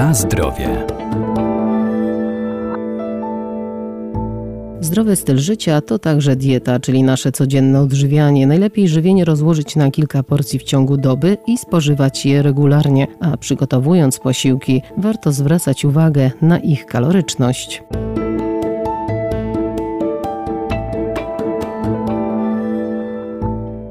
Na zdrowie. Zdrowy styl życia to także dieta, czyli nasze codzienne odżywianie. Najlepiej żywienie rozłożyć na kilka porcji w ciągu doby i spożywać je regularnie, a przygotowując posiłki, warto zwracać uwagę na ich kaloryczność.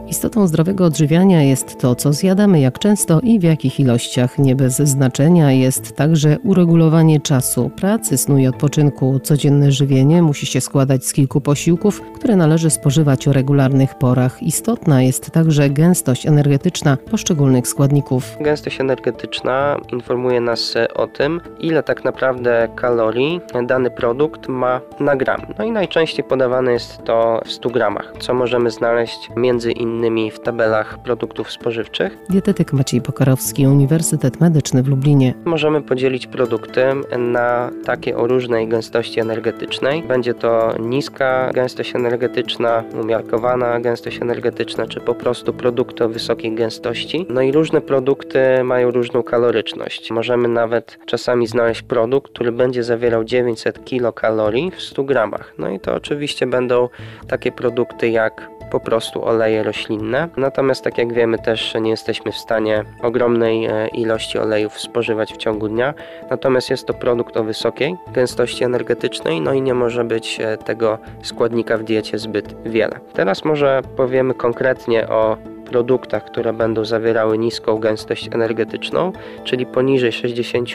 Istotą zdrowego odżywiania jest to, co zjadamy, jak często i w jakich ilościach. Nie bez znaczenia jest także uregulowanie czasu pracy, snu i odpoczynku. Codzienne żywienie musi się składać z kilku posiłków, które należy spożywać o regularnych porach. Istotna jest także gęstość energetyczna poszczególnych składników. Gęstość energetyczna informuje nas o tym, ile tak naprawdę kalorii dany produkt ma na gram. No i najczęściej podawane jest to w 100 gramach, co możemy znaleźć między innymi w tabelach produktów spożywczych. Dietetyk Maciej Pokarowski, Uniwersytet Medyczny w Lublinie. Możemy podzielić produkty na takie o różnej gęstości energetycznej. Będzie to niska gęstość energetyczna, umiarkowana gęstość energetyczna, czy po prostu produkty o wysokiej gęstości. No i różne produkty mają różną kaloryczność. Możemy nawet czasami znaleźć produkt, który będzie zawierał 900 kilokalorii w 100 gramach. No i to oczywiście będą takie produkty jak po prostu oleje roślinne. Natomiast tak jak wiemy też nie jesteśmy w stanie ogromnej e, ilości olejów spożywać w ciągu dnia. Natomiast jest to produkt o wysokiej gęstości energetycznej, no i nie może być e, tego składnika w diecie zbyt wiele. Teraz może powiemy konkretnie o produktach, które będą zawierały niską gęstość energetyczną, czyli poniżej 60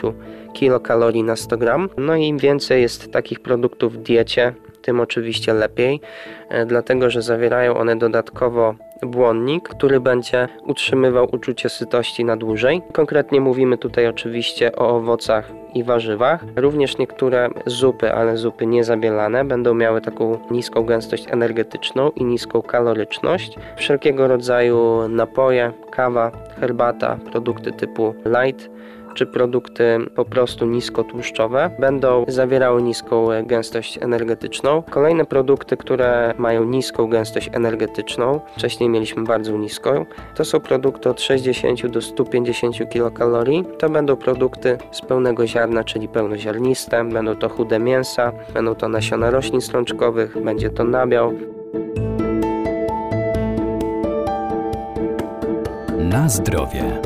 kilokalorii na 100 gram. No i im więcej jest takich produktów w diecie, tym oczywiście lepiej, e, dlatego że zawierają one dodatkowo błonnik, który będzie utrzymywał uczucie sytości na dłużej. Konkretnie mówimy tutaj oczywiście o owocach i warzywach. Również niektóre zupy, ale zupy niezabielane, będą miały taką niską gęstość energetyczną i niską kaloryczność. Wszelkiego rodzaju napoje, kawa, herbata, produkty typu light czy produkty po prostu niskotłuszczowe będą zawierały niską gęstość energetyczną. Kolejne produkty, które mają niską gęstość energetyczną, wcześniej mieliśmy bardzo niską, to są produkty od 60 do 150 kilokalorii. To będą produkty z pełnego ziarna, czyli pełnoziarniste, będą to chude mięsa, będą to nasiona roślin strączkowych, będzie to nabiał. Na zdrowie.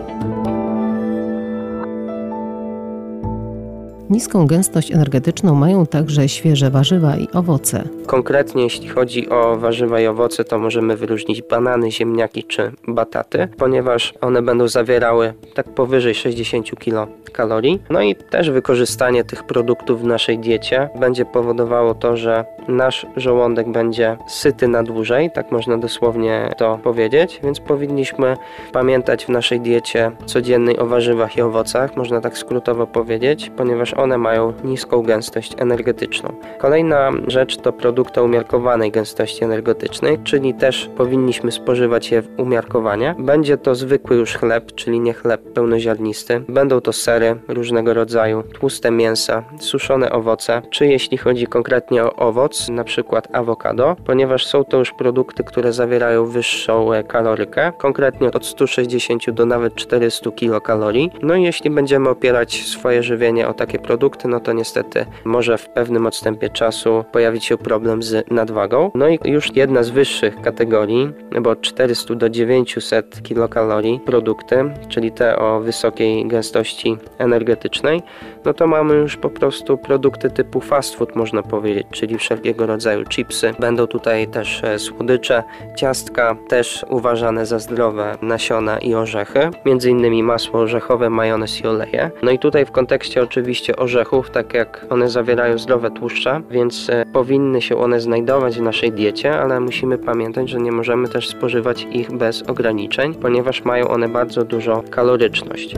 Niską gęstość energetyczną mają także świeże warzywa i owoce. Konkretnie jeśli chodzi o warzywa i owoce, to możemy wyróżnić banany, ziemniaki czy bataty, ponieważ one będą zawierały tak powyżej 60 kilokalorii. No i też wykorzystanie tych produktów w naszej diecie będzie powodowało to, że nasz żołądek będzie syty na dłużej, tak można dosłownie to powiedzieć, więc powinniśmy pamiętać w naszej diecie codziennej o warzywach i owocach, można tak skrótowo powiedzieć, ponieważ one mają niską gęstość energetyczną. Kolejna rzecz to produkty umiarkowanej gęstości energetycznej, czyli też powinniśmy spożywać je umiarkowanie. Będzie to zwykły już chleb, czyli nie chleb pełnoziarnisty. Będą to sery różnego rodzaju, tłuste mięsa, suszone owoce, czy jeśli chodzi konkretnie o owoc, na przykład awokado, ponieważ są to już produkty, które zawierają wyższą kalorykę, konkretnie od 160 do nawet 400 kilokalorii. No i jeśli będziemy opierać swoje żywienie o takie produkty, no to niestety może w pewnym odstępie czasu pojawić się problem z nadwagą. No i już jedna z wyższych kategorii, bo od 400 do 900 kilokalorii produkty, czyli te o wysokiej gęstości energetycznej, no to mamy już po prostu produkty typu fast food można powiedzieć, czyli wszelkiego rodzaju chipsy. Będą tutaj też e, słodycze, ciastka, też uważane za zdrowe nasiona i orzechy, między innymi masło orzechowe, majonez i oleje. No i tutaj w kontekście oczywiście orzechów, tak jak one zawierają zdrowe tłuszcze, więc e, powinny się one znajdować w naszej diecie, ale musimy pamiętać, że nie możemy też spożywać ich bez ograniczeń, ponieważ mają one bardzo dużo kaloryczność.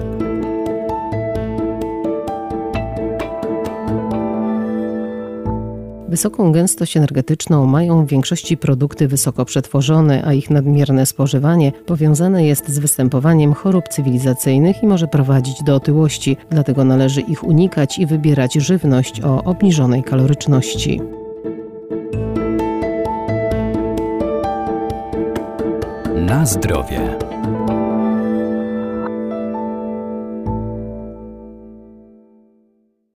Wysoką gęstość energetyczną mają w większości produkty wysoko przetworzone, a ich nadmierne spożywanie powiązane jest z występowaniem chorób cywilizacyjnych i może prowadzić do otyłości. Dlatego należy ich unikać i wybierać żywność o obniżonej kaloryczności. Na zdrowie.